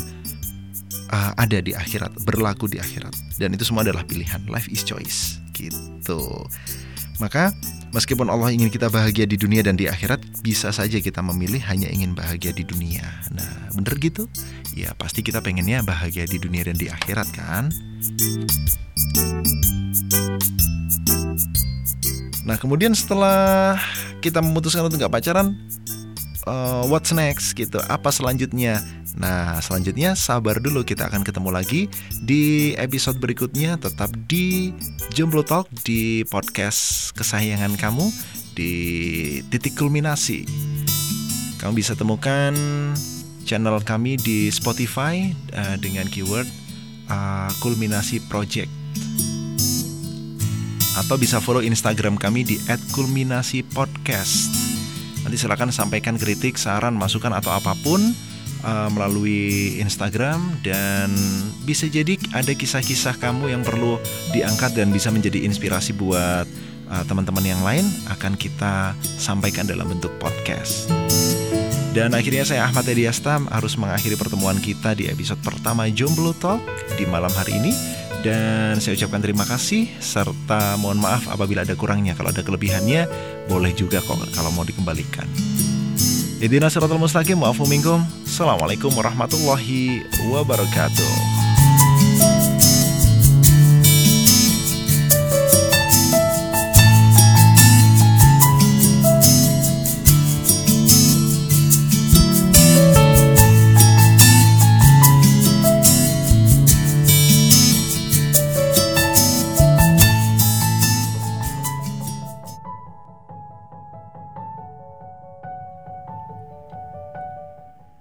uh, ada di akhirat, berlaku di akhirat. Dan itu semua adalah pilihan. Life is choice. Gitu. Maka meskipun Allah ingin kita bahagia di dunia dan di akhirat, bisa saja kita memilih hanya ingin bahagia di dunia. Nah, bener gitu? Ya pasti kita pengennya bahagia di dunia dan di akhirat kan? Nah kemudian setelah kita memutuskan untuk nggak pacaran, uh, what's next gitu? Apa selanjutnya? Nah, selanjutnya sabar dulu kita akan ketemu lagi di episode berikutnya tetap di Jomblo Talk di podcast kesayangan kamu di titik kulminasi. Kamu bisa temukan channel kami di Spotify uh, dengan keyword uh, kulminasi project atau bisa follow Instagram kami di @kulminasi_podcast. Nanti silakan sampaikan kritik, saran, masukan atau apa pun uh, melalui Instagram dan bisa jadi ada kisah-kisah kamu yang perlu diangkat dan bisa menjadi inspirasi buat uh, teman-teman yang lain akan kita sampaikan dalam bentuk podcast. Dan akhirnya saya Ahmad Edi Astam harus mengakhiri pertemuan kita di episode pertama Jomblo Talk di malam hari ini. Dan saya ucapkan terima kasih serta mohon maaf apabila ada kurangnya. Kalau ada kelebihannya boleh juga kok kalau mau dikembalikan. Idina siratal mustaqim wa minkum. Assalamualaikum warahmatullahi wabarakatuh.